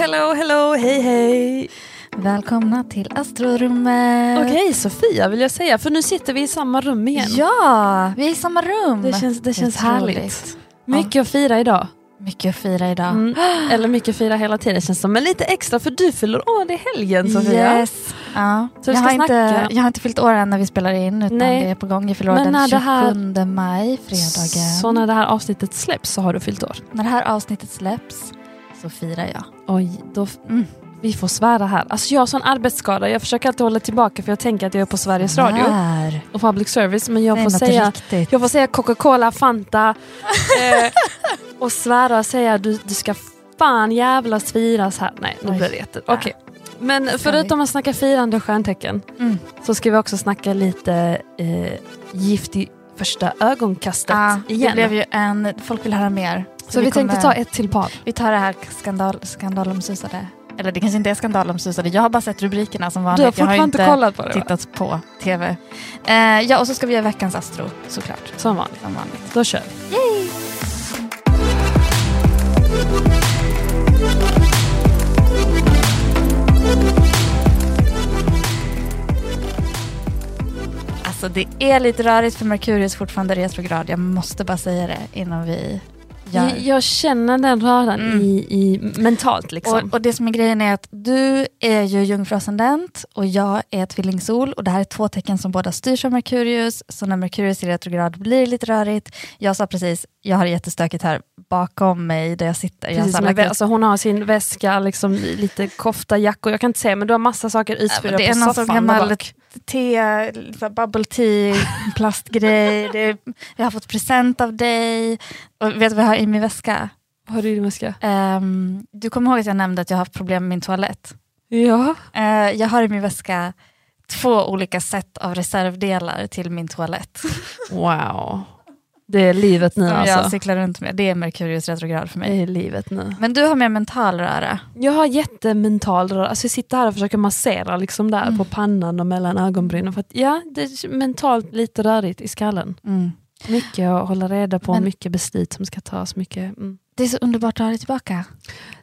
Hello, hello, hej hej. Välkomna till Astrorummet. Okej, Sofia vill jag säga, för nu sitter vi i samma rum igen. Ja, vi är i samma rum. Det känns, det känns Otroligt. härligt. Mycket att fira idag. Mycket att fira idag. Mm. Eller mycket att fira hela tiden känns som. Men lite extra för du fyller år, det är helgen Sofia. Yes. Ja. Så jag, har inte, jag har inte fyllt år än när vi spelar in utan Nej. det är på gång. Jag fyller år den när 27 det här- maj, fredagen. Så när det här avsnittet släpps så har du fyllt år. När det här avsnittet släpps så firar jag. Oj, då, Mm. vi får svära här. Alltså jag har sån arbetsskada, jag försöker alltid hålla tillbaka för jag tänker att jag är på Sveriges Radio och public service. Men jag får säga riktigt. Jag får säga Coca-Cola, Fanta eh, och svära och säga du, du ska fan jävlas firas här. Nej, nu blir det jätte... Okej. Men Ska förutom att snacka firande och stjärntecken Mm. så ska vi också snacka lite eh, gift i första ögonkastet det igen. blev ju en, folk vill höra mer. Så vi, tänkte ta ett till par. Vi tar det här skandal, skandalomsusade. Eller det kanske inte är skandalomsusade. Jag har bara sett rubrikerna som Du har vanligt. jag har inte kollat på det va? tittat på tv. Eh, ja, och så ska vi göra veckans Astro såklart. Som vanligt. Som vanligt. Då kör vi. Alltså det är lite rörigt för Merkurius fortfarande retrograd. Jag måste bara säga det innan vi gör. Jag, jag känner den röran Mm. i, i mentalt liksom. Och, och det som är grejen är att du är ju jungfruascendent och jag är tvillingsol och det här är två tecken som båda styrs av Merkurius. Så när Merkurius är retrograd blir det lite rörigt. Jag sa precis, jag har det jättestökigt här bakom mig där jag sitter. Jag Precis lagt med, ut- alltså hon har sin väska, liksom, lite kofta, jackor, jag kan inte säga men du har massa saker utspridda det är på någon soffan sån där gammal bak. te, bubble tea, plastgrej. Det är, jag har fått present av dig. Och vet du vad jag har i min väska? Vad har du i din väska? Ehm, du kommer ihåg att jag nämnde att jag har haft problem med min toalett? Ja. Eh, jag har i min väska två olika set av reservdelar till min toalett. Wow. Det är livet nu som jag alltså. cyklar runt med. Det är Merkurius retrograd för mig. Det är livet nu. Men du har mer mental röra. Jag har jättemental röra. Alltså jag sitter här och försöker massera liksom där Mm. på pannan och mellan ögonbrynen. För att, ja, det är mentalt lite rörigt i skallen. Mycket att hålla reda på, Men- mycket beslut som ska tas. Mycket, mm. Det är så underbart att ha dig tillbaka.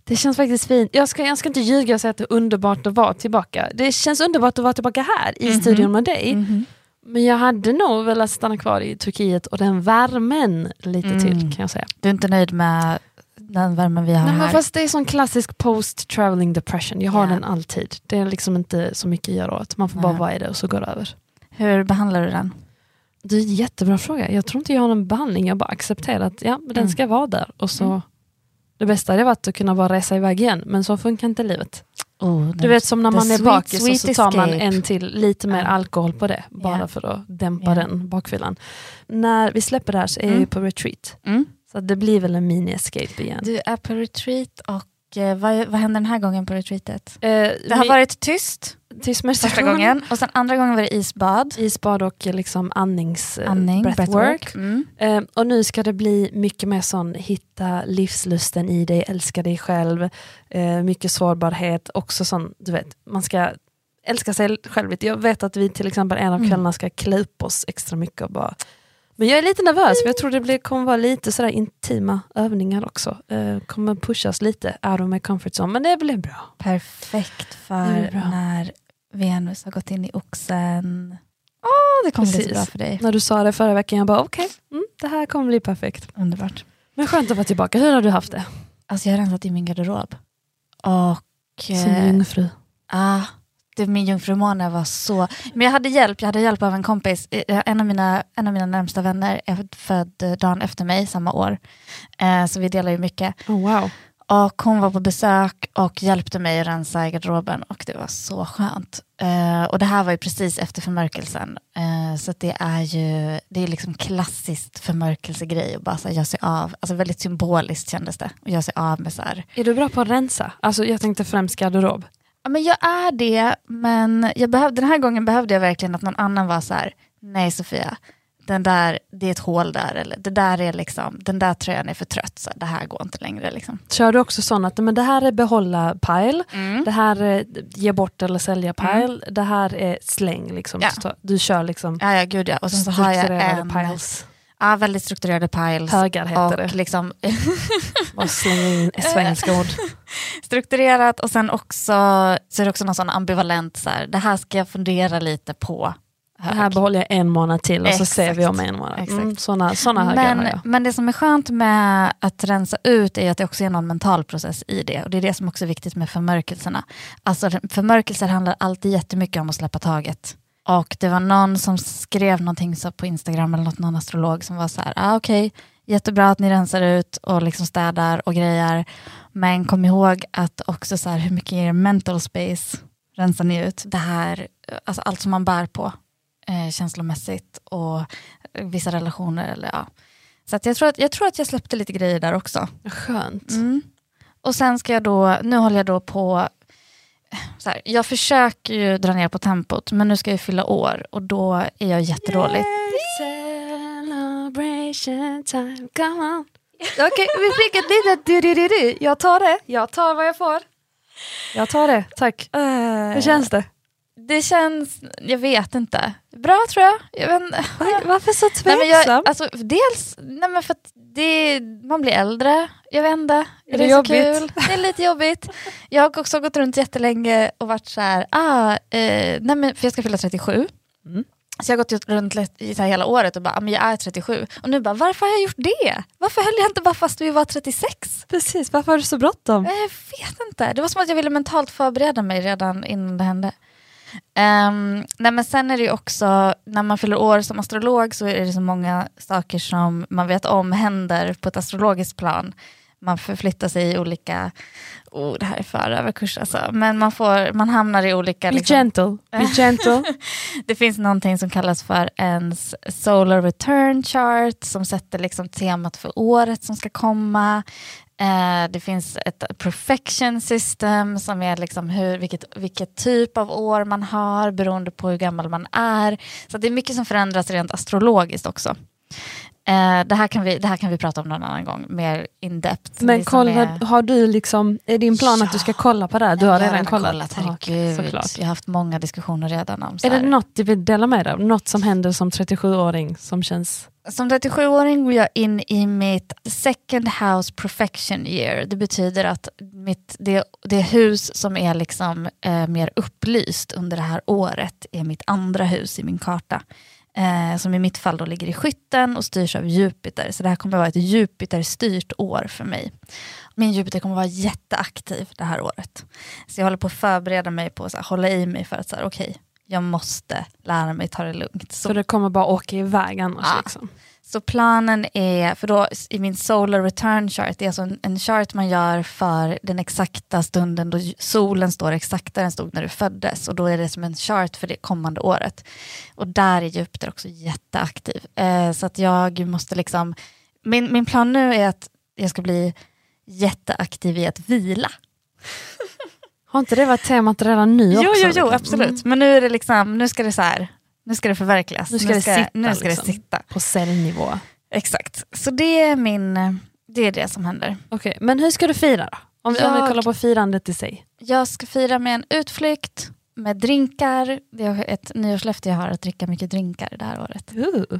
Det känns faktiskt fint. Jag ska, jag ska inte ljuga och säga att det är underbart att vara tillbaka. Det känns underbart att vara tillbaka här i Mhm. studion med dig. Mhm. Men jag hade nog velat stanna kvar i Turkiet och den värmen lite Mm. till kan jag säga. Du är inte nöjd med den värmen vi har Nej, men här? fast det är sån klassisk post traveling depression. Jag har Ja. den alltid. Det är liksom inte så mycket att göra åt. Man får bara Nej. vara i det och så går det över. Hur behandlar du den? Det är en jättebra fråga. Jag tror inte jag har någon behandling. Jag bara accepterar att ja, men den Mm. ska vara där. Och så, Mm. Det bästa hade varit att kunna bara resa iväg igen. Men så funkar inte livet. Oh, Du vet som när man är sweet, bakis och så tar man en till lite mer alkohol på det. Bara Ja. för att dämpa Ja. den bakfyllan. När vi släpper det här så är Mm. ju på retreat. Mm. Så det blir väl en mini-escape igen. Du är på retreat och eh, vad, vad händer den här gången på retreatet? Eh, Det har vi- varit tyst tyst första gången och sen andra gången var det isbad. isbad och liksom andnings, eh, Andning, breathwork. Mm. Eh, och nu ska det bli mycket mer sån hitta livslusten i dig, älska dig själv, eh, mycket sårbarhet, också sån, du vet, man ska älska sig själv. Jag vet att vi till exempel en av Mm. kvällarna ska klä upp oss extra mycket och bara men jag är lite nervös för jag tror det blir, kommer vara lite sådär intima övningar också. Eh, kommer pushas lite out of my comfort zone men det blir bra. Perfekt för bra. när Venus har gått in i oxen. Åh, det kommer bli så Precis. bra för dig. När du sa det förra veckan jag bara okej, mm, det här kommer bli perfekt. Underbart. Men skönt att vara tillbaka, hur har du haft det? Alltså jag har rensat i min garderob. Och... Som eh, jungfru. Ah, min jungfrumåne var så... Men jag hade hjälp, jag hade hjälp av en kompis. Eh, En av mina, en av mina närmsta vänner är född dagen efter mig, samma år. Eh, så vi delar ju mycket. Oh, wow. Och hon var på besök och hjälpte mig att rensa i garderoben och det var så skönt. Eh, och det här var ju precis efter förmörkelsen. Eh, så det är ju det är liksom klassiskt förmörkelsegrej att bara så här, göra sig av, alltså väldigt symboliskt kändes det, att göra sig av med så här. Är du bra på att rensa? Alltså jag tänkte främst garderob. Ja, men jag är det, men jag behövde, den här gången behövde jag verkligen att någon annan var så här, nej Sofia, den där, det är ett hål där, eller det där är liksom, den där tröjan är för trött, så det här går inte längre. Liksom. Kör du också sån att men det här är behålla pile, Mm. det här är ge bort eller sälja pile, det här är släng. Liksom. Ja. Du kör liksom Ja, ja, gud ja. Och sen så har jag en, piles. Ja, väldigt strukturerade piles. Högar heter och det. liksom svenska ord. strukturerat och sen också så är det också någon sån ambivalent så här, det här ska jag fundera lite på. Det här behåller jag en månad till och så Exakt. ser vi om en månad. Mm, såna, såna högar men, jag. men det som är skönt med att rensa ut är att det också är någon mental process i det. Och det är det som också är viktigt med förmörkelserna. Alltså förmörkelser handlar alltid jättemycket om att släppa taget. Och det var någon som skrev någonting så på Instagram eller något, någon astrolog som var så här, ah, okej, jättebra att ni rensar ut och liksom städar och grejer. Men kom ihåg att också så här, hur mycket er mental space rensar ni ut? Det här, alltså allt som man bär på eh, känslomässigt och vissa relationer. Eller, ja. Så att jag, tror att, jag tror att jag släppte lite grejer där också. Skönt. Mm. Och sen ska jag då, nu håller jag då på, här, jag försöker ju dra ner på tempot men nu ska jag fylla år och då är jag jättedålig. Celebration time, come on. Okej, vi fick ett litet du-du-du-du. Jag tar det, jag tar vad jag får. Jag tar det, tack. Hur känns det? Det känns, jag vet inte, bra tror jag. jag vet. Varför så Nej, tveksam? jag, alltså, dels nej, men för att det, man blir äldre, jag vet inte. Är det det jobbigt? kul. Det är lite jobbigt. Jag har också gått runt jättelänge och varit så här, ah, eh, nej, men, för jag ska fylla 37. Mm. Så jag har gått runt i så hela året och bara, ah, men jag är 37. Och nu bara, varför har jag gjort det? Varför höll jag inte bara fast vi var 36? Precis, varför har du så bråttom? Jag vet inte. Det var som att jag ville mentalt förbereda mig redan innan det hände. Ehm, nej men sen är det ju också, när man fyller år som astrolog så är det så många saker som man vet om händer på ett astrologiskt plan. Man förflyttar sig i olika, oh det här är för överkurs alltså, men man, får, man hamnar i olika... Be liksom- gentle, be gentle. det finns någonting som kallas för ens solar return chart som sätter liksom temat för året som ska komma. Eh, det finns ett perfection system som är liksom hur, vilket, vilket typ av år man har beroende på hur gammal man är. Så det är mycket som förändras rent astrologiskt också. Eh, det, här kan vi, det här kan vi prata om någon annan gång, mer in depth. Men kolla, är- har du liksom, är din plan att du ska kolla på det här? Du har jag redan kollat? herregud. Okej, såklart. Jag har haft många diskussioner redan om så Är det något du vill dela med dig av? Något som händer som 37-åring som känns... Som 37-åring går jag in i mitt second house perfection year. Det betyder att mitt, det, det hus som är liksom, eh, mer upplyst under det här året är mitt andra hus i min karta. Eh, som i mitt fall då ligger i skytten och styrs av Jupiter. Så det här kommer vara ett Jupiter-styrt år för mig. Min Jupiter kommer vara jätteaktiv det här året. Så jag håller på att förbereda mig på att hålla i mig för att så här, okej, jag måste lära mig ta det lugnt. Så Så det kommer bara åka iväg annars. Ja. Liksom. Så planen är, för då i min solar return chart, det är alltså en, en chart man gör för den exakta stunden då solen står exakt där den stod när du föddes och då är det som en chart för det kommande året. Och där är Jupiter också jätteaktiv. Eh, så att jag måste liksom, min, min plan nu är att jag ska bli jätteaktiv i att vila. Har inte det varit temat redan nu Jo, också? jo, jo, liksom? absolut. Mm. Men nu är det liksom, nu ska det så här, nu ska det förverkligas. Nu ska det sitta, Nu ska liksom. det sitta. På cellnivå. Exakt. Så det är min, det är det som händer. Okej, men hur ska du fira då? Om vi, om vi Jag- kollar på firandet i sig. Jag ska fira med en utflykt, med drinkar. Det är ett nyårslöfte jag har att dricka mycket drinkar det här året.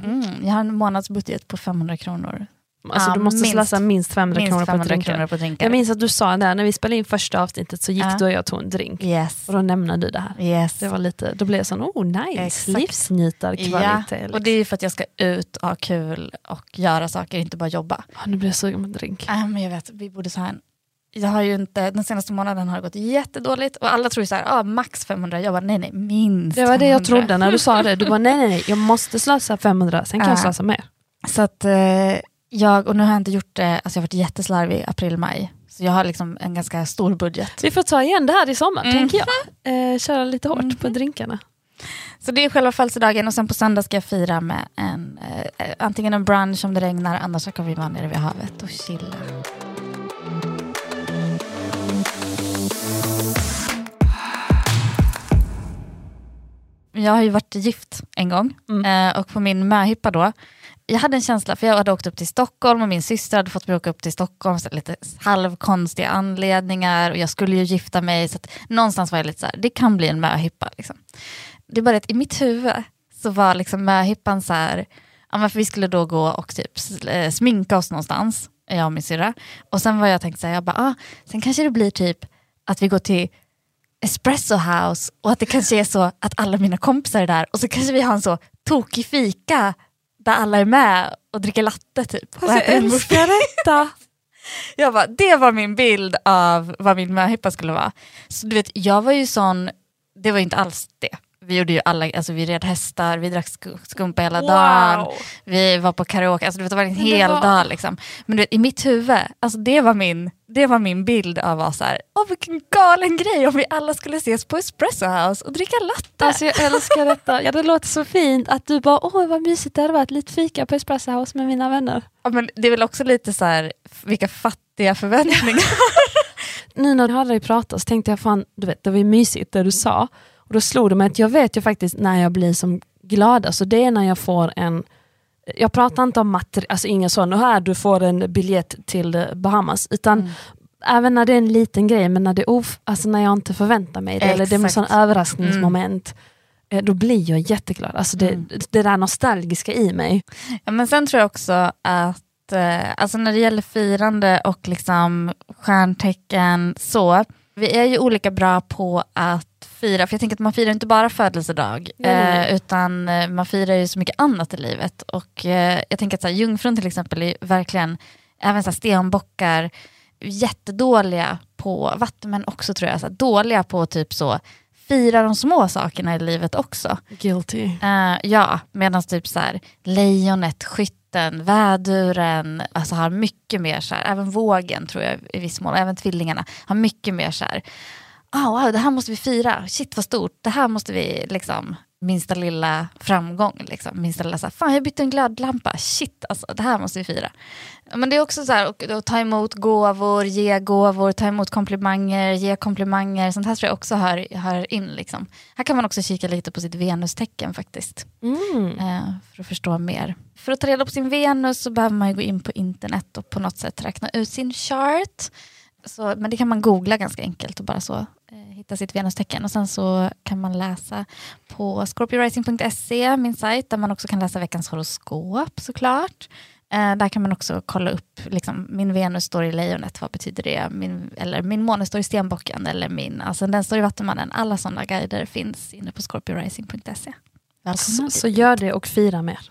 Mm. Jag har en månadsbudget på 500 kronor. Alltså Ja, du måste minst- slösa minst 500 Minst kronor på 500 drinkar. kronor på drinkar. Jag minns att du sa det när vi spelade in första avsnittet så gick Ja. du och jag tog en drink. Yes. Och då nämnde du det här. yes. Det var lite, då blev jag sån, oh nice, Exakt. livsnjutarkvalitet. Ja, liksom. och det är ju för att jag ska ut och ha kul och göra saker, inte bara jobba. Ah, nu blir jag sugen på en drink. Äh, men jag vet, vi borde så här, jag har ju inte, den senaste månaden har det gått jättedåligt och alla tror ju så här, ah, max 500, jag bara nej nej, minst Det var det jag 500. trodde när du sa det. Du bara nej nej nej, jag måste slösa 500, sen kan jag Ja. slösa mer. Så att eh, jag, och nu har jag inte gjort det, alltså jag har varit jätteslarvig i april, maj. Så jag har liksom en ganska stor budget. Vi får ta igen det här i sommar, Mm. tänker jag. Eh, köra lite hårt på drinkarna. Så det är själva födelsedagen och sen på söndag ska jag fira med en, eh, antingen en brunch om det regnar, annars så kan vi vara nere vid havet och chilla. Jag har ju varit gift en gång eh, och på min möhippa då, jag hade en känsla, för jag hade åkt upp till Stockholm och min syster hade fått mig åka upp till Stockholm, så lite halvkonstiga anledningar och jag skulle ju gifta mig, så att någonstans var jag lite så här, det kan bli en möhippa. Liksom. Det är bara att i mitt huvud så var liksom möhippan så här, ja, men för vi skulle då gå och typ eh, sminka oss någonstans, jag och min syrra. Och sen var jag tänkt så här, jag bara, ah, sen kanske det blir typ att vi går till Espresso House och att det kanske är så att alla mina kompisar är där och så kanske vi har en så tokig fika där alla är med och dricker latte typ. Alltså, äter en. Jag bara, det var min bild av vad min möhippa skulle vara. Så du vet, jag var ju sån, det var ju inte alls det. Vi gjorde ju alla, alltså vi red hästar, vi drack sku- skumpa hela dagen, Wow. vi var på karaoke, alltså du vet, det var en hel var- dag liksom. Men du vet, i mitt huvud, alltså det var min, det var min bild av att så här, åh vilken galen grej om vi alla skulle ses på Espresso House och dricka latte. Alltså jag älskar detta. Ja, det låter så fint att du bara, åh vad mysigt det hade varit, lite fika på Espresso House med mina vänner. ja, men det är väl också lite så här, vilka fattiga förväntningar. Nu när du hade dig prata så tänkte jag, fan, du vet, det var ju mysigt det du sa. Och då slog det mig att jag vet ju faktiskt när jag blir som gladast, så det är när jag får en jag pratar inte om material, alltså ingen sån, och här du får en biljett till Bahamas, utan även när det är en liten grej, men när, det of, alltså när jag inte förväntar mig det, eller det är en Exakt. sån överraskningsmoment, eh, då blir jag jätteglad. Alltså det, Mm. det där nostalgiska i mig. Ja, men sen tror jag också att eh, alltså när det gäller firande och liksom stjärntecken så, vi är ju olika bra på att fira, för jag tänker att man firar inte bara födelsedag, Nej, nej, nej. eh, utan eh, man firar ju så mycket annat i livet. Och eh, jag tänker att så här, jungfrun till exempel är verkligen, även så här, stenbockar, jättedåliga på vatten, men också tror jag så här, dåliga på typ så, fira de små sakerna i livet också. Guilty. Ja, medan typ så här, lejonet, skytten, väduren, alltså har mycket mer så här, även vågen tror jag i viss mån, även tvillingarna har mycket mer så här, ah, wow, det här måste vi fira, shit vad stort, det här måste vi liksom, minsta lilla framgång, liksom. minsta lilla så här, fan jag bytte en glödlampa, shit alltså, det här måste vi fira. Men det är också så här, och, och ta emot gåvor, ge gåvor, ta emot komplimanger, ge komplimanger, sånt här tror jag också hör, hör in. Liksom. Här kan man också kika lite på sitt venustecken faktiskt, Mm. eh, för att förstå mer. För att ta reda på sin Venus så behöver man gå in på internet och på något sätt räkna ut sin chart. Så, men det kan man googla ganska enkelt och bara så eh, hitta sitt venustecken. Och sen så kan man läsa på scorpiorising.se, min sajt, där man också kan läsa veckans horoskop såklart. Eh, där kan man också kolla upp, liksom, min Venus står i lejonet, vad betyder det? Min, eller min måne står i stenbocken, eller min ascendent står i vattumannen. Alla sådana guider finns inne på scorpiorising.se. Så, dit. så gör det och fira mer.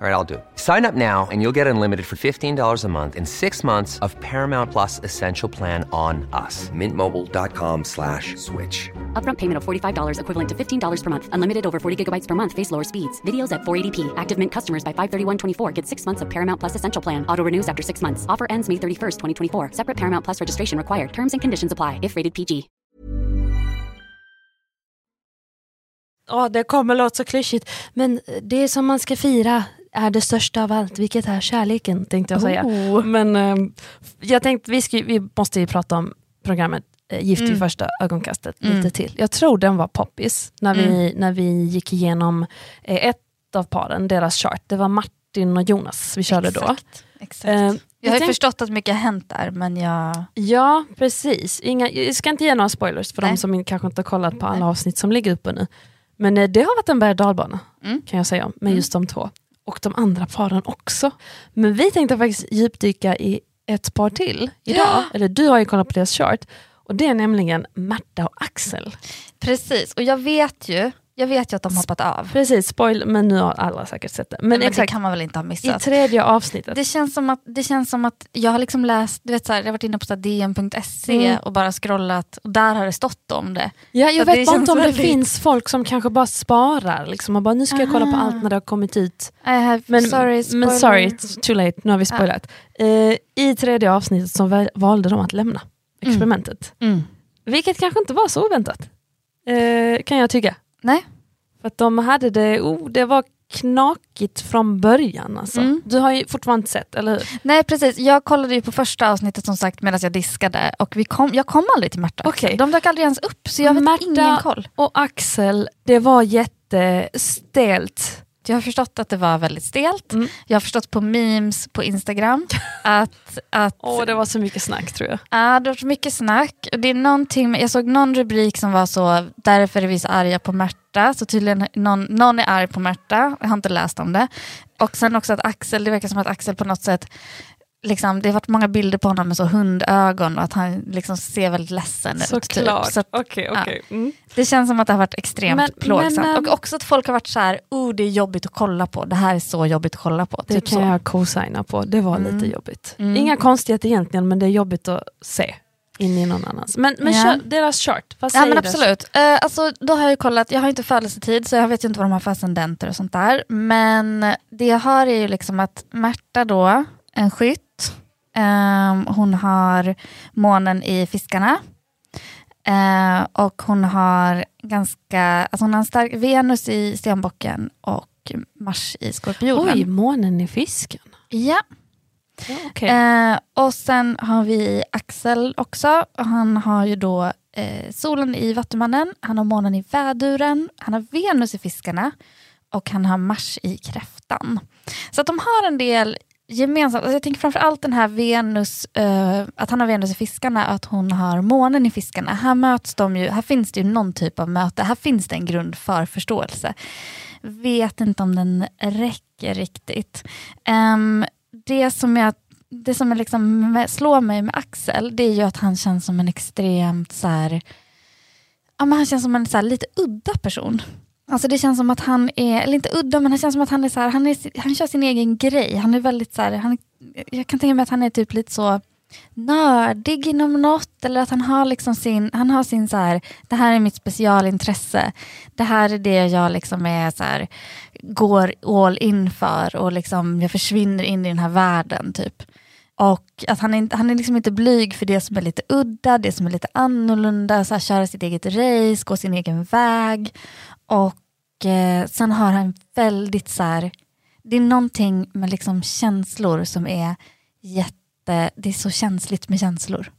All right, I'll do it. Sign up now and you'll get unlimited for $15 a month in six months of Paramount Plus Essential Plan on us. Mintmobile.com slash switch. Upfront payment of $45 equivalent to $15 per month. Unlimited over 40 gigabytes per month. Face lower speeds. Videos at 480p. Active Mint customers by 531.24 get six months of Paramount Plus Essential Plan. Auto renews after six months. Offer ends May 31st, 2024. Separate Paramount Plus registration required. Terms and conditions apply if rated PG. Ja, det kommer låta så klyschigt, men det som man ska fira är det största av allt, vilket är kärleken tänkte jag säga. Oh. Men eh, jag tänkte vi, ska, vi måste ju prata om programmet eh, Gift Mm. första ögonkastet Mm. lite till. Jag tror den var poppis när vi, när vi gick igenom eh, ett av paren, deras chart. Det var Martin och Jonas vi körde då. Exakt. Exakt. Eh, Jag har ju tänk- förstått att mycket har hänt där, men jag... Ja, precis. Inga, jag ska inte ge några spoilers för Nej. de som kanske inte har kollat på alla avsnitt som ligger uppe nu. Men eh, det har varit en berg och dalbana Mm. kan jag säga med just de två. Och de andra paren också. Men vi tänkte faktiskt djupdyka i ett par till idag. Ja. Eller du har ju kollat på deras chart. Och det är nämligen Märta och Axel. Precis, och jag vet ju, jag vet ju att de har hoppat av. Precis, spoil, men nu har alla säkert sett det. Men, Men, det exakt, kan man väl inte ha i missat. tredje avsnittet. Det känns, som att, det känns som att jag har liksom läst, du vet så här, jag har varit inne på så dn.se Mm. och bara scrollat och där har det stått om det. Ja, Så jag det vet bara inte om det väldigt- finns folk som kanske bara sparar liksom, och bara nu ska jag kolla på Aha. allt när det har kommit ut. I have, Men sorry, men sorry, too late, nu har vi spoilat. Eh, I tredje avsnittet så valde de att lämna experimentet. Mm. Vilket kanske inte var så oväntat, eh, kan jag tycka. Nej. För att de hade det, oh, det var knakigt från början. Alltså. Mm. Du har ju fortfarande inte sett, eller hur? Nej precis, jag kollade ju på första avsnittet som sagt medan jag diskade och vi kom, jag kom aldrig till Märta. Okej. De dök aldrig ens upp så jag Märta- ingen koll. Och Axel, det var jättestelt. Jag har förstått att det var väldigt stelt. Mm. Jag har förstått på memes på Instagram att, att Åh, det var så mycket snack tror jag. Ja, det har varit mycket snack. Det är någonting, jag såg någon rubrik som var så, därför är vi så arga på Märta. Så tydligen någon, någon är arg på Märta, jag har inte läst om det. Och sen också att Axel, det verkar som att Axel på något sätt, liksom, det har varit många bilder på honom med så hundögon och att han liksom ser väldigt ledsen ut. typ. Såklart. Så att Okej, okej. Mm. det känns som att det har varit extremt Men- plågsamt. men, ehm, och också att folk har varit så här, oh det är jobbigt att kolla på, det här är så jobbigt att kolla på. Det typ kan så. jag co-signa på, det var Mm. lite jobbigt. Mm. Inga konstigheter egentligen men det är jobbigt att se in i någon annans. Men, men Ja. kör, deras chart, vad Ja säger men deras absolut. Eh, alltså, då har jag kollat, jag har inte födelsetid så jag vet ju inte vad de har för ascendenter och sånt där. Men det jag har är ju liksom att Märta då, en skytt, ehm, hon har månen i fiskarna. Eh, och hon har ganska, alltså hon har en stark Venus i stenbocken och Mars i skorpionen. Oj, månen i fisken. Ja. Ja, okej. Eh, och sen har vi Axel också. Han har ju då eh, solen i Vattumannen, han har månen i väduren, han har Venus i fiskarna och han har Mars i kräftan. Så att de har en del gemensamt. Alltså jag tänker framförallt den här Venus, uh, att han har Venus i fiskarna, att hon har månen i fiskarna. Här möts de ju, här finns det ju någon typ av möte, här finns det en grund för förståelse. Vet inte om den räcker riktigt. Um, det som jag det som liksom slår mig med Axel, det är ju att han känns som en extremt så här, ja, men han känns som en så här, lite udda person. Alltså det känns som att han är, eller inte udda, men han känns som att han är så här, han, är, han kör sin egen grej. Han är väldigt så här, han, jag kan tänka mig att han är typ lite så nördig inom något, eller att han har liksom sin, han har sin så här, det här är mitt specialintresse. Det här är det jag liksom är så här, går all in för och liksom jag försvinner in i den här världen typ. Och att han är, han är liksom inte blyg för det som är lite udda, det som är lite annorlunda, så här, köra sitt eget race, gå sin egen väg. Och eh, sen har han väldigt så här, det är någonting med liksom känslor som är jätte, det är så känsligt med känslor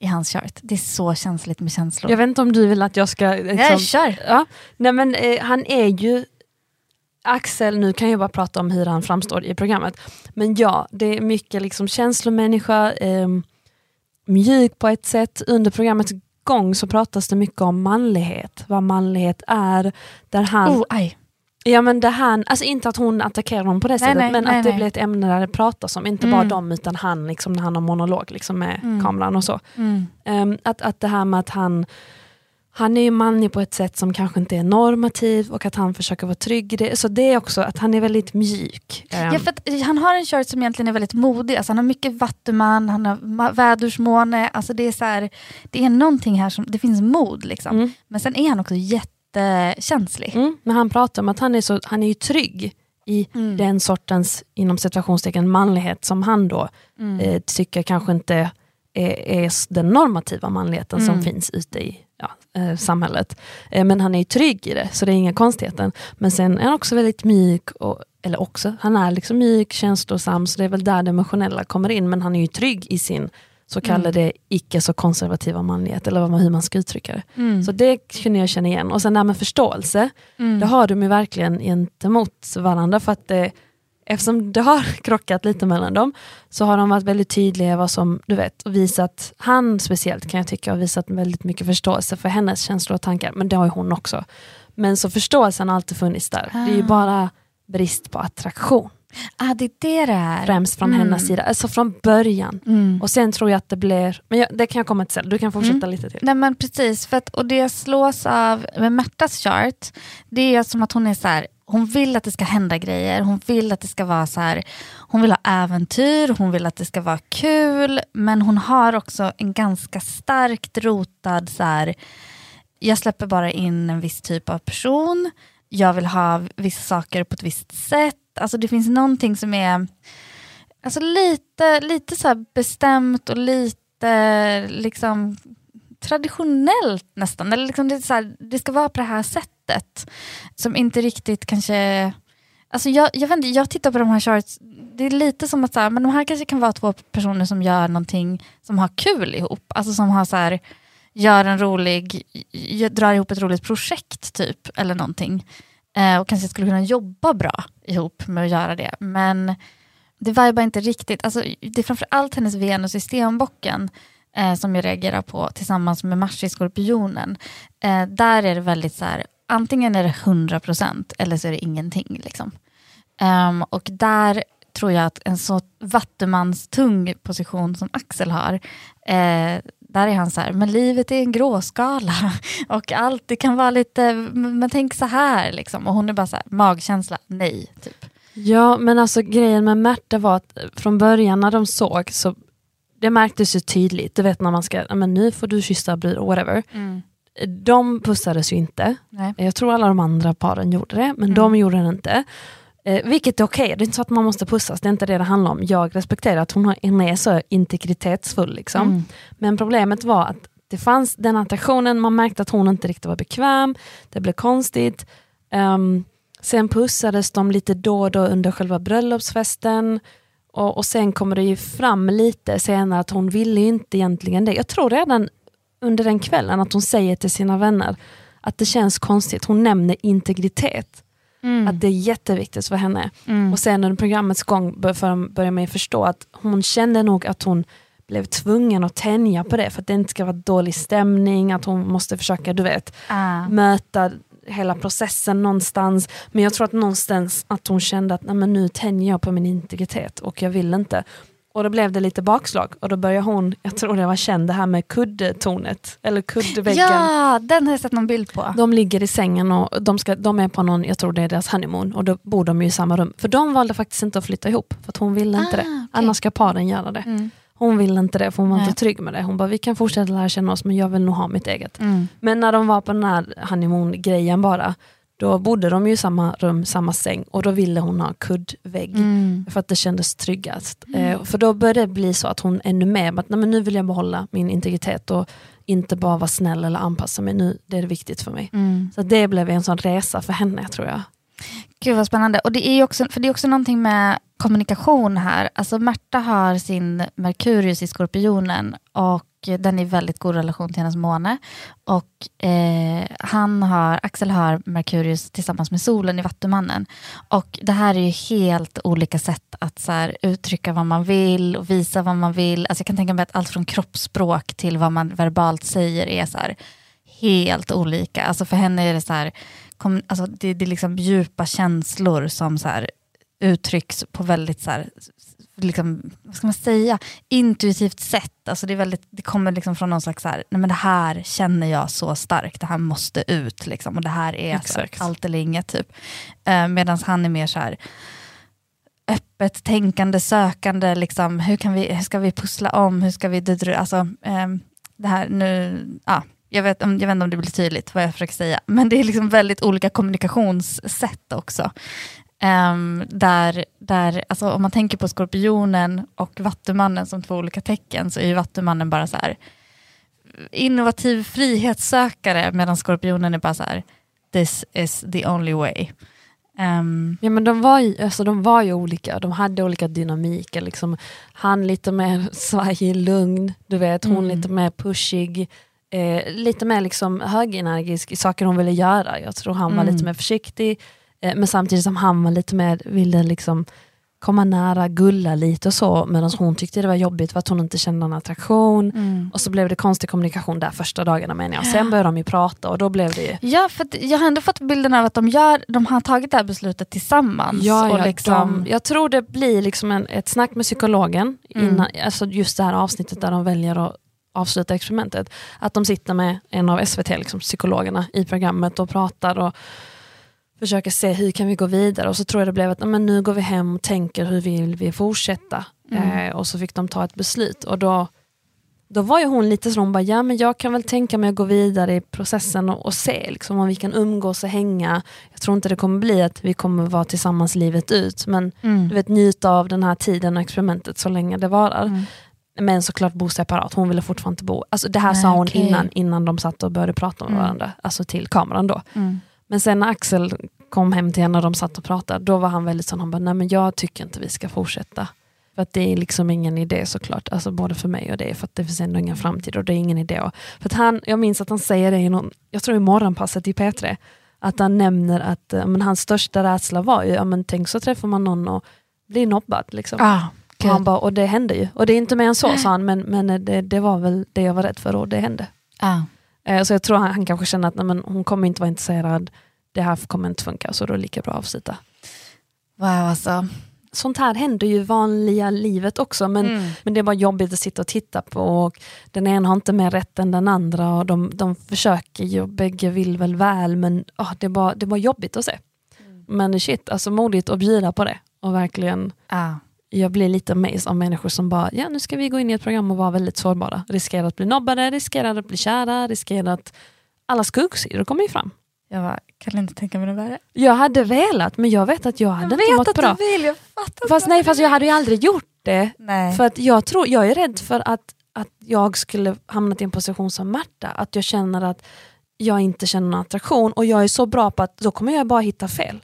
i hans chart. Det är så känsligt med känslor. Jag vet inte om du vill att jag ska... Liksom, Ja, kör. Ja, nej men eh, han är ju Axel, nu kan jag bara prata om hur han framstår i programmet. Men ja, det är mycket liksom känslomänniska, eh, mjuk på ett sätt. Under programmets gång så pratas det mycket om manlighet, vad manlighet är. Där han, Oh, aj. ja, men där han, alltså inte att hon attackerar honom på det Nej, sättet, nej, men nej, att det blir ett ämne där det pratas om, inte Mm. bara dem utan han liksom, när han har monolog liksom, med Mm. kameran och så. Mm. Ehm, att, att det här med att han, han är ju manlig på ett sätt som kanske inte är normativ och att han försöker vara trygg i det. Så det är också att han är väldigt mjuk. Ja, för att han har en chart som egentligen är väldigt modig. Alltså han har mycket vattuman, han har vädursmåne. Alltså det, är så här, det är någonting här som, det finns mod liksom. mm, Men sen är han också jättekänslig. mm, men han pratar om att han är, så, han är ju trygg i Mm. den sortens, inom situationstecken, manlighet som han då Mm. eh, tycker kanske inte är, är den normativa manligheten som Mm. finns ute i eh, samhället. Eh, men han är ju trygg i det, så det är inga konstigheter. Men sen är han också väldigt mjuk, och, eller också, han är liksom mjuk, känslosam, så det är väl där det emotionella kommer in, men han är ju trygg i sin så kallade icke så konservativa manlighet, eller vad hur man ska uttrycka det. Mm. Så det kunde jag känna igen. Och sen det här med förståelse, Mm. det har de ju verkligen gentemot varandra för att det, eftersom det har krockat lite mellan dem, så har de varit väldigt tydliga vad som, du vet, och visat, han speciellt kan jag tycka har visat väldigt mycket förståelse för hennes känslor och tankar, men det har ju hon också. Men så förståelsen har alltid funnits där, det är ju Ah. bara brist på attraktion. Ah, det är det det är. Främst från Mm. hennes sida, alltså från början. Mm. Och sen tror jag att det blir, men jag, det kan jag komma till sen, du kan fortsätta Mm. lite till. Nej men precis, för att, och det jag slås av med Märtas chart, det är som att hon är så här, hon vill att det ska hända grejer, hon vill att det ska vara så här, hon vill ha äventyr, hon vill att det ska vara kul, men hon har också en ganska starkt rotad så här, jag släpper bara in en viss typ av person, jag vill ha vissa saker på ett visst sätt, alltså det finns någonting som är alltså lite, lite så här bestämt och lite liksom traditionellt nästan. Eller liksom det, är så här, det ska vara på det här sättet. Som inte riktigt kanske... Alltså jag, jag, vet inte, jag tittar på de här charts, det är lite som att så här, men de här kanske kan vara två personer som gör någonting som har kul ihop. Alltså som har så här, gör en rolig, drar ihop ett roligt projekt typ, eller någonting. Eh, och kanske skulle kunna jobba bra ihop med att göra det. Men det vibar inte riktigt, alltså, det är framförallt hennes Venus i stenbocken eh, som jag reagerar på tillsammans med Mars i skorpionen. Eh, där är det väldigt så här, antingen är det 100% eller så är det ingenting. Liksom. Ehm, och där tror jag att en så vattumans-tung position som Axel har, eh, där är han så här, men livet är en gråskala och allt, det kan vara lite, men tänk så här liksom. Och hon är bara så här, magkänsla, nej. Typ. Ja, men alltså grejen med Märta var att från början när de såg så det märktes ju tydligt, du vet när man ska, "Ja, men nu får du kyssa whatever. De pussades ju inte. Nej. Jag tror alla de andra paren gjorde det, men Mm. de gjorde det inte. Eh, vilket är okej, det är inte så att man måste pussas, det är inte det det handlar om. Jag respekterar att hon, är så integritetsfull. Liksom. Mm. Men problemet var att det fanns den attraktionen, man märkte att hon inte riktigt var bekväm, det blev konstigt. Ehm, sen pussades de lite då och då under själva bröllopsfesten. Och, och sen kommer det ju fram lite senare att hon ville inte egentligen det. Jag tror redan under den kvällen att hon säger till sina vänner att det känns konstigt. Hon nämner integritet. Mm. Att det är jätteviktigt för henne. Mm. Och sen under programmets gång börjar man förstå att hon kände nog att hon blev tvungen att tänja på det för att det inte ska vara dålig stämning, att hon måste försöka, du vet, Ah. möta hela processen någonstans. Men jag tror att någonstans att hon kände att Nej, men nu tänjer jag på min integritet och jag vill inte. Och då blev det lite bakslag och då började hon, jag tror det var känd det här med kuddtornet, eller kuddväggen. Ja, den har jag sett någon bild på. De ligger i sängen och de, ska, de är på någon, jag tror det är deras honeymoon och då bor de ju i samma rum. För de valde faktiskt inte att flytta ihop för hon ville inte Ah, det. okej. Annars ska paren göra det. Mm. Hon ville inte det för hon var Nej. inte trygg med det. Hon bara vi kan fortsätta lära känna oss men jag vill nog ha mitt eget. Mm. Men när de var på den här honeymoon-grejen bara, då bodde de ju i samma rum, samma säng och då ville hon ha kuddvägg. Mm. För att det kändes tryggast. Eh, för då började det bli så att hon ännu mer, att, Nej, men nu vill jag behålla min integritet och inte bara vara snäll eller anpassa mig. Nu, det är viktigt för mig. Mm. Så det blev en sån resa för henne tror jag. Gud vad spännande. Och det är också, för det är också någonting med kommunikation här. Alltså Märta har sin Merkurius i Skorpionen och den är i väldigt god relation till hennes måne. Och eh, han har, Axel har Merkurius tillsammans med solen i Vattumannen. Och det här är ju helt olika sätt att så här, uttrycka vad man vill och visa vad man vill. Alltså jag kan tänka mig att allt från kroppsspråk till vad man verbalt säger är så här, helt olika. Alltså för henne är det så här, kom, alltså det, det är liksom djupa känslor som så här uttrycks på väldigt så här, liksom, vad ska man säga, intuitivt sätt. Alltså det, är väldigt, det kommer liksom från någon slags, så här, nej men det här känner jag så starkt, det här måste ut. Liksom, och det här är här, allt eller inget. Typ. Eh, Medan han är mer så här, öppet tänkande, sökande, liksom, hur, kan vi, hur ska vi pussla om, hur ska vi... Alltså, ehm, det här nu, ja, jag, vet, om- jag vet inte om det blir tydligt vad jag försöker säga, men det är liksom väldigt olika kommunikationssätt också. Ehm, där, där, alltså, om man tänker på skorpionen och vattumannen som två olika tecken så är ju vattumannen bara så här innovativ frihetssökare medan skorpionen är bara så här this is the only way. Ehm, Ja, men de, var ju, alltså, de var ju olika, de hade olika dynamiker. Liksom. Han lite mer svajig, lugn, du vet, hon Mm. lite mer pushig. Eh, lite mer liksom högenergisk i saker hon ville göra. Jag tror han var Mm. lite mer försiktig. Eh, men samtidigt som han var lite mer, ville liksom komma nära, gulla lite och så, medan hon tyckte det var jobbigt för att hon inte kände någon attraktion. Mm. Och så blev det konstig kommunikation där första dagarna menar jag. Sen började de ju prata och då blev det ju Ja, för jag har ändå fått bilden av att de, gör, de har tagit det här beslutet tillsammans. Ja, och ja, liksom, de, jag tror det blir liksom en, ett snack med psykologen, Mm. innan, alltså just det här avsnittet där de väljer att avsluta experimentet. Att de sitter med en av SVT, liksom, psykologerna i programmet och pratar och försöker se hur kan vi gå vidare. Och så tror jag det blev att "Ja, men nu går vi hem och tänker hur vill vi fortsätta. Mm. Eh, och så fick de ta ett beslut. Och då, då var ju hon lite så, hon bara, ja men jag kan väl tänka mig att gå vidare i processen och, och se liksom, om vi kan umgås och hänga. Jag tror inte det kommer bli att vi kommer vara tillsammans livet ut, men Mm. du vet, njuta av den här tiden och experimentet så länge det varar. Mm. Men såklart bo separat, hon ville fortfarande inte bo. Alltså det här Nej, sa hon okej. innan, innan de satt och började prata med Mm. varandra, alltså till kameran då. Men sen när Axel kom hem till henne och de satt och pratade, då var han väldigt sån, han bara, nej men jag tycker inte vi ska fortsätta. För att det är liksom ingen idé såklart, alltså både för mig och det, för att det finns ändå ingen framtid och det är ingen idé. För att han, jag minns att han säger det i någon, jag tror i morgonpasset i P3, att han nämner att eh, men hans största rädsla var ju, ja, men tänk så träffar man någon och blir nobbad. Liksom. Ah, och, han bara, och det hände ju. Och det är inte mer än så sa han, men, men det, det var väl det jag var rädd för och det hände. ah. Eh, Så jag tror han, han kanske känner att nej, men hon kommer inte vara intresserad, det här kommer inte funka, så då är det lika bra att avsluta. Wow alltså. Sånt här händer ju i vanliga livet också, men, Mm. men det är bara jobbigt att sitta och titta på. Och den ena har inte mer rätt än den andra och de, de försöker ju och bägge vill väl väl, men ah, det, är bara, det är bara jobbigt att se. Men shit, alltså modigt att bjuda på det. Och verkligen, Ah. Jag blir lite amazed av människor som bara, ja nu ska vi gå in i ett program och vara väldigt sårbara. Riskerar att bli nobbade, riskerar att bli kära, riskerar att alla skuggsidor kommer ju fram. Jag bara, kan inte tänka mig det värre. Jag hade velat, men jag vet att jag hade Jag inte mått att bra. du vill, jag fattar. Fast nej, fast jag hade ju aldrig gjort det. Nej. För att jag, tror, jag är rädd för att, att jag skulle hamnat i en position som Märta. Att jag känner att jag inte känner någon attraktion och jag är så bra på att då kommer jag bara hitta fel.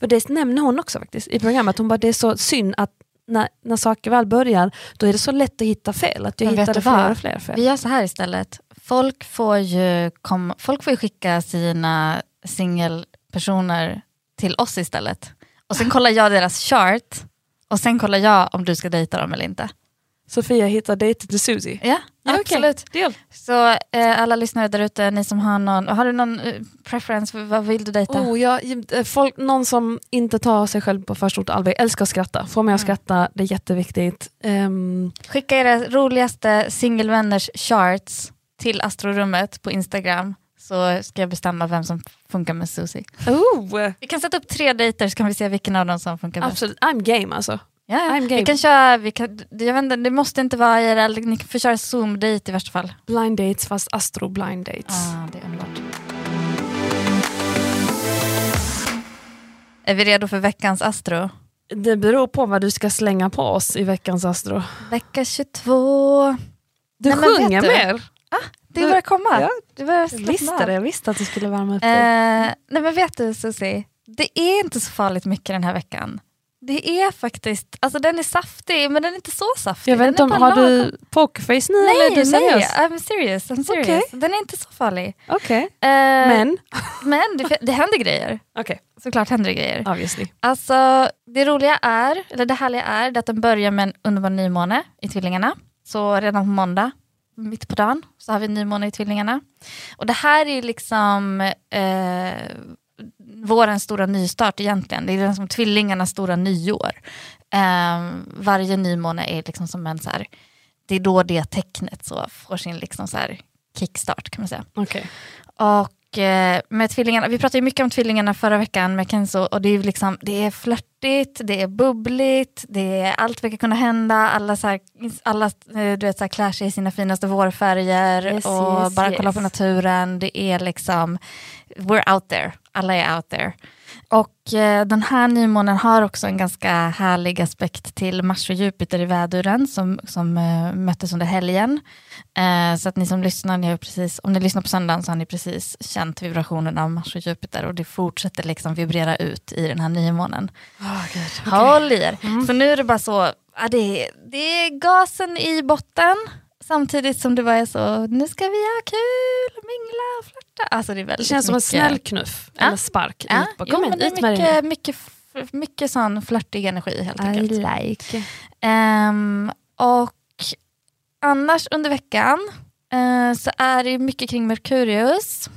För det nämner hon också faktiskt i programmet. Hon bara det är så synd att när, när saker väl börjar då är det så lätt att hitta fel. Att jag Men hittade fler och fler fel. Vi gör så här istället. Folk får ju, kom, folk får ju skicka sina singelpersoner till oss istället. Och sen kollar jag deras chart och sen kollar jag om du ska dejta dem eller inte. Sofia hittar dejter till Susie. Ja, Ja, absolut. Deal. Så eh, alla lyssnare där ute, ni som har någon, har du någon eh, preference, vad vill du dejta? Oh, jag, eh, folk, någon som inte tar sig själv på för stort allvar. Jag älskar att skratta. Får mig att Mm. skratta, det är jätteviktigt. Ehm, Skicka era roligaste singelvänners charts till astrorummet på Instagram så ska jag bestämma vem som funkar med Susie. oh, Vi kan sätta upp tre dejter så kan vi se vilken av dem som funkar bäst. absolut, I'm game alltså. Ja, ja. I'm game. Vi kan köra, vi kan, jag vet inte, det måste inte vara IRL, ni får köra zoom-dejt i värsta fall. Blind dates fast astro blind dates. Ah, det är underbart. Är vi redo för veckans astro? Det beror på vad du ska slänga på oss i veckans astro. Vecka 22. Du Nej, sjunger du? mer. Det börjar komma. Ja, det börjar Jag visste det, jag visste att du skulle värma upp Eh, dig. nej men vet du Susie, det är inte så farligt mycket den här veckan. Det är faktiskt, alltså den är saftig men den är inte så saftig. Jag vet inte om, har lagom. du pokerface nu eller är Nej, du nej, seriös? I'm serious. I'm serious. Okej. Den är inte så farlig. Okej, Eh, men? men det, det händer grejer. Okej, Såklart händer det grejer. obviously. Alltså, det roliga är, eller det härliga är, det att den börjar med en underbar nymåne i Tvillingarna. Så redan på måndag, mitt på dagen, så har vi nymåne i Tvillingarna. Och det här är liksom eh, vårens stora nystart egentligen. Det är liksom Tvillingarnas stora nyår. Eh, varje nymåne är liksom som en så här, det är då det tecknet så får sin liksom så här kickstart kan man säga. Okej. Och eh, med tvillingarna, vi pratade ju mycket om tvillingarna förra veckan med Kenzo och det är, liksom, det är flörtigt, det är bubbligt, det är allt verkar kunna hända, alla, så här, alla eh, du vet, så här, klär sig i sina finaste vårfärger Yes, och yes, bara yes. kolla på naturen. Det är liksom, we're out there, alla är out there. Och eh, den här nymånen har också en ganska härlig aspekt till Mars och Jupiter i väduren som, som eh, möttes under helgen. Eh, så att ni som lyssnar, ni har precis, om ni lyssnar på söndagen så har ni precis känt vibrationen av Mars och Jupiter och det fortsätter liksom vibrera ut i den här nymånen. Håll i er. Så nu är det bara så, ja, det, är, det är gasen i botten samtidigt som det bara är så, nu ska vi ha kul, mingla och flörta. Alltså det är Det känns som en mycket- snäll knuff, Ja. eller spark. Ja, ut på. jo, men det är mycket, mycket mycket sån flörtig energi helt I enkelt. like. Ehm, och annars under veckan eh, så är det mycket kring Merkurius.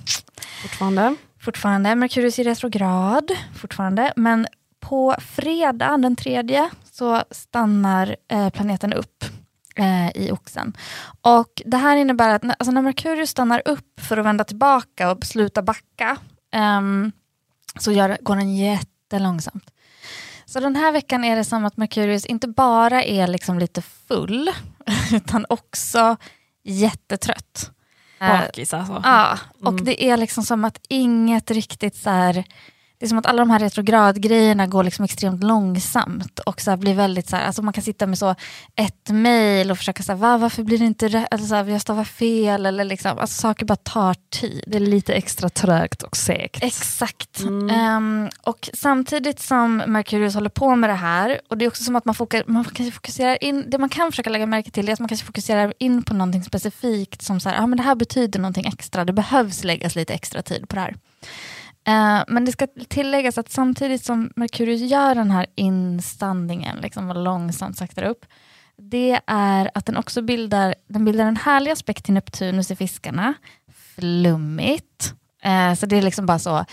Fortfarande. Fortfarande Merkurius i retrograd, fortfarande. Men på fredag den tredje så stannar eh, planeten upp eh, i oxen. Och det här innebär att när, alltså när Merkurius stannar upp för att vända tillbaka och sluta backa ehm, så gör, går den jättelångsamt. Så den här veckan är det som att Merkurius inte bara är liksom lite full utan också jättetrött. Eh, Bakis alltså. Ja, och Mm. det är liksom som att inget riktigt så här, det är som att alla de här retrogradgrejerna går liksom extremt långsamt och så här blir väldigt så här, alltså man kan sitta med så ett mail och försöka säga Va, varför blir det inte rätt, eller så här, jag stavar fel eller liksom, alltså saker bara tar tid. Det är lite extra trögt och segt. Exakt. Mm. Ehm, och samtidigt som Merkurius håller på med det här, och det är också som att man, fokar, man kanske fokuserar in, det man kan försöka lägga märke till är att man kanske fokuserar in på någonting specifikt som så här, ah, men det här betyder någonting extra, det behövs läggas lite extra tid på det här. Eh, men det ska tilläggas att samtidigt som Merkurius gör den här instandningen liksom, och långsamt saktar upp, det är att den också bildar, den bildar en härlig aspekt till Neptunus i fiskarna, flummigt. Eh, så det är liksom bara så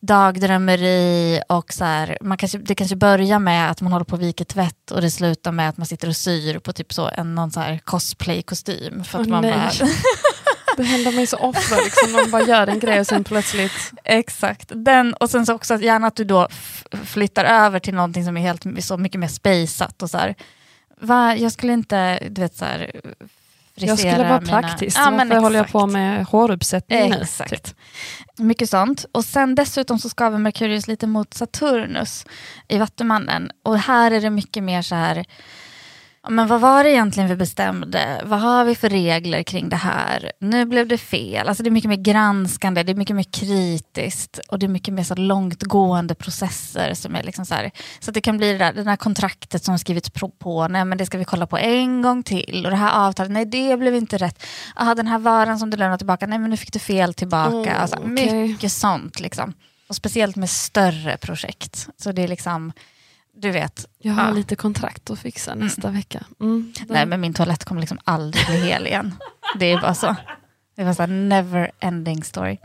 dagdrömmeri och så här, man kanske, det kanske börjar med att man håller på och viker tvätt och det slutar med att man sitter och syr på typ så en någon så cosplay-kostym. För att Åh, man nej. bara, Det händer mig så ofta, liksom, man bara gör en grej och sen plötsligt... Exakt, den, och sen så också gärna att du då flyttar över till någonting som är helt så mycket mer spejsat och så här, va, jag skulle inte, du vet så här, Jag skulle vara mina- praktisk, Ja, varför håller jag exakt. på med håruppsättning nu? Exakt. Typ. Mycket sånt. Och sen dessutom så skaver Merkurius lite mot Saturnus i Vattumannen. Och här är det mycket mer så här, men vad var det egentligen vi bestämde? Vad har vi för regler kring det här? Nu blev det fel. Alltså det är mycket mer granskande, det är mycket mer kritiskt och det är mycket mer så långtgående processer som är liksom så här, så det kan bli det där, det där kontraktet som skrivits på, nej men det ska vi kolla på en gång till och det här avtalet, nej det blev inte rätt. Aha, den här varan som du lämnade tillbaka, nej men nu fick du fel tillbaka. Oh, alltså, okej. Mycket sånt liksom. Och speciellt med större projekt. Så det är liksom, du vet, Jag har Ja. lite kontrakt att fixa nästa vecka. Mm. nej men min toalett kommer liksom aldrig bli hel igen. Det är bara så. Det var så här never ending story.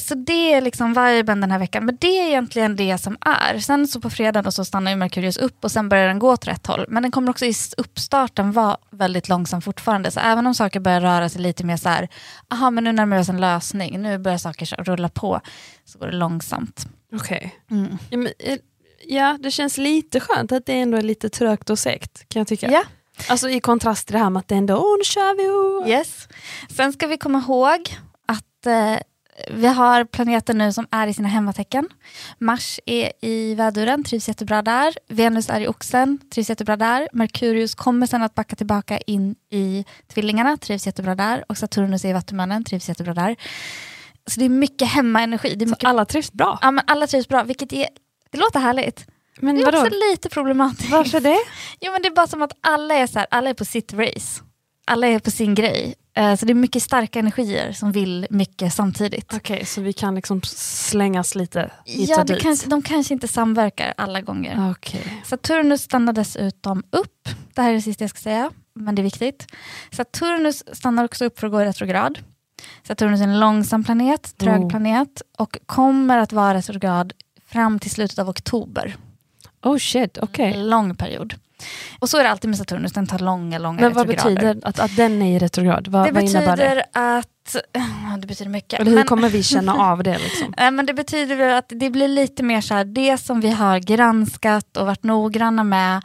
Så det är liksom viben den här veckan. Men det är egentligen det som är. Sen så på fredag då så stannar ju Merkurius upp och sen börjar den gå åt rätt håll. Men den kommer också i uppstarten vara väldigt långsam fortfarande. Så även om saker börjar röra sig lite mer så här, aha men nu närmar vi oss en lösning, nu börjar saker rulla på, så går det långsamt. Okej. Mm. Ja, eh, ja, det känns lite skönt att det ändå är lite trögt och segt kan jag tycka. Ja. Alltså i kontrast till det här med att det ändå, åh nu kör vi! Oh. Yes. Sen ska vi komma ihåg att eh, vi har planeter nu som är i sina hemmatecken. Mars är i väduren, trivs jättebra där. Venus är i oxen, trivs jättebra där. Merkurius kommer sen att backa tillbaka in i tvillingarna, trivs jättebra där. Och Saturnus är i vattumannen, trivs jättebra där. Så det är mycket hemmaenergi. Det är Så mycket, alla trivs bra. ja, men alla trivs bra, vilket är, det låter härligt. Men Det är vadå? också lite problematiskt. Varför det? Jo men det är bara som att alla är så här, alla är på sitt race. Alla är på sin grej. Eh, Så det är mycket starka energier som vill mycket samtidigt. Okej, så vi kan liksom slängas lite hit Ja, och dit? kanske, de kanske inte samverkar alla gånger. Okej. Saturnus stannar dessutom upp. Det här är det sista jag ska säga, men det är viktigt. Saturnus stannar också upp för att gå i retrograd. Saturnus är en långsam planet, trög Oh. planet och kommer att vara retrograd fram till slutet av oktober. Oh shit, okej. En lång period. Och så är det alltid med Saturnus, den tar långa, långa Men vad retrograder. betyder att, att den är i retrograd? Vad, det vad innebär det? betyder att... Det betyder mycket. Eller hur Men- kommer vi känna av det? Liksom? Men det betyder väl att det blir lite mer så här, det som vi har granskat och varit noggranna med.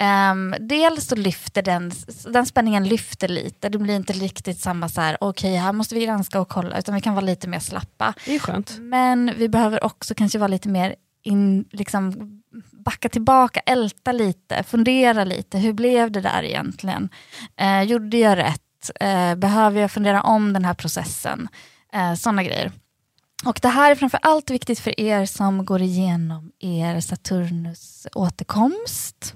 ehm, dels så lyfter den, den spänningen lyfter lite. Det blir inte riktigt samma så här, okej här måste vi granska och kolla, utan vi kan vara lite mer slappa. Det är skönt. Men vi behöver också kanske vara lite mer in, liksom, backa tillbaka, älta lite, fundera lite. Hur blev det där egentligen? Eh, gjorde jag rätt? Eh, behöver jag fundera om den här processen? Eh, Sådana grejer. Och det här är framför allt viktigt för er som går igenom er Saturnus återkomst.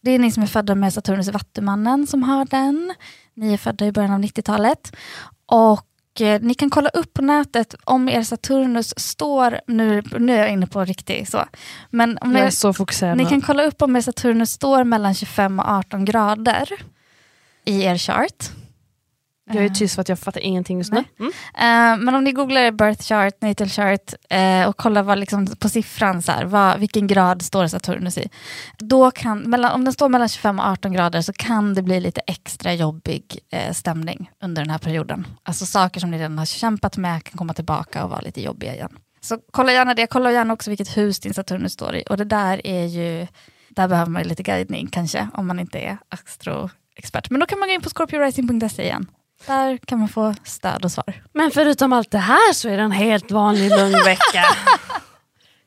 Det är ni som är födda med Saturnus i Vattumannen som har den. Ni är födda i början av 90-talet. Och och eh, ni kan kolla upp på nätet om er Saturnus står, nu, nu är jag inne på riktigt så, men om Jag är ni, så fokuserad ni kan kolla upp om er Saturnus står mellan 25 och 18 grader i er chart. Jag är tyst för att jag fattar ingenting just nu. Mm. Eh, men om ni googlar birth chart, natal chart eh, och kollar vad, liksom, på siffran, så här, vad, vilken grad står Saturnus i. Då kan, mellan, om den står mellan 25 och 18 grader så kan det bli lite extra jobbig eh, stämning under den här perioden. Alltså saker som ni redan har kämpat med kan komma tillbaka och vara lite jobbiga igen. Så kolla gärna det, kolla gärna också vilket hus din Saturnus står i. Och det där är ju, där behöver man lite guidning kanske, om man inte är astroexpert. Men då kan man gå in på scorpiorising.se igen. Där kan man få stöd och svar. Men förutom allt det här så är det en helt vanlig lugn vecka.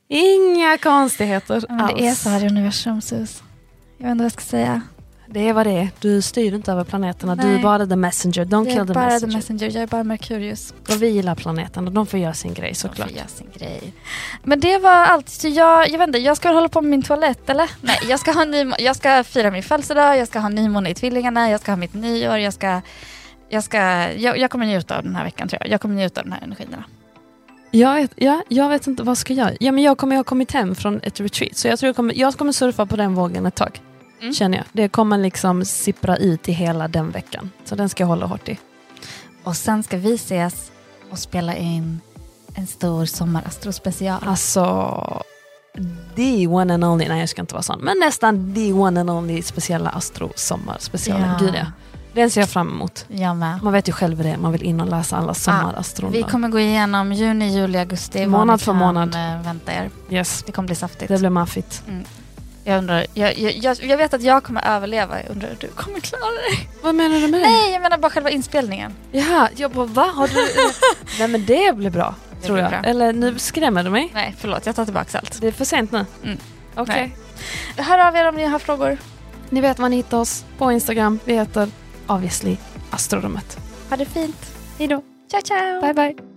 Inga konstigheter Ja, men det är alls. så här i universum, Sus. Jag vet inte vad jag ska säga. Det är vad det är. Du styr inte över planeterna. Du är Nej. bara the messenger. Don't jag kill är the bara messenger. the messenger, jag är bara Merkurius. Och vi gillar planeterna. De får göra sin grej De såklart. får göra sin grej. Men det var allt. Så jag, jag vet inte, jag ska hålla på med min toalett eller? Nej, jag ska, ha ny, jag ska fira min födelsedag, jag ska ha nymåne i tvillingarna, jag ska ha mitt nyår, jag ska... Jag, ska, jag, jag kommer njuta av den här veckan tror jag. Jag kommer njuta av den här energierna. Jag vet, ja, jag vet inte vad ska jag ja, men Jag kommer har kommit hem från ett retreat. Så jag tror jag kommer, jag kommer surfa på den vågen ett tag. Mm. Känner jag. Det kommer liksom sippra ut i hela den veckan. Så den ska jag hålla hårt i. Och sen ska vi ses och spela in en stor sommarastro-special. Alltså, the one and only, nej jag ska inte vara sån, men nästan the one and only speciella Astro sommarspecialen. Ja. Gud ja. Den ser jag fram emot. Jag med. Man vet ju själv det man vill in och läsa alla sommarastron. Vi kommer gå igenom juni, juli, augusti. Månad för månad. eh, Vänta er. yes, Det kommer bli saftigt. det blir maffigt. Jag undrar, jag, jag, jag, jag vet att jag kommer överleva. Jag undrar hur du kommer klara dig. Vad menar du med det? Nej, jag menar bara själva inspelningen. Jaha, jag bara va? Har du... nej men det blir bra, Det tror blir jag. bra. Eller nu skrämmer du mig. Nej, förlåt. Jag tar tillbaka allt. Det är för sent nu. Mm. Okej. Nej. Hör av er om ni har frågor. Ni vet var ni hittar oss. På Instagram. Vi heter obviously Astrorummet. Ha det fint. Hej då. Ciao, ciao. Bye bye.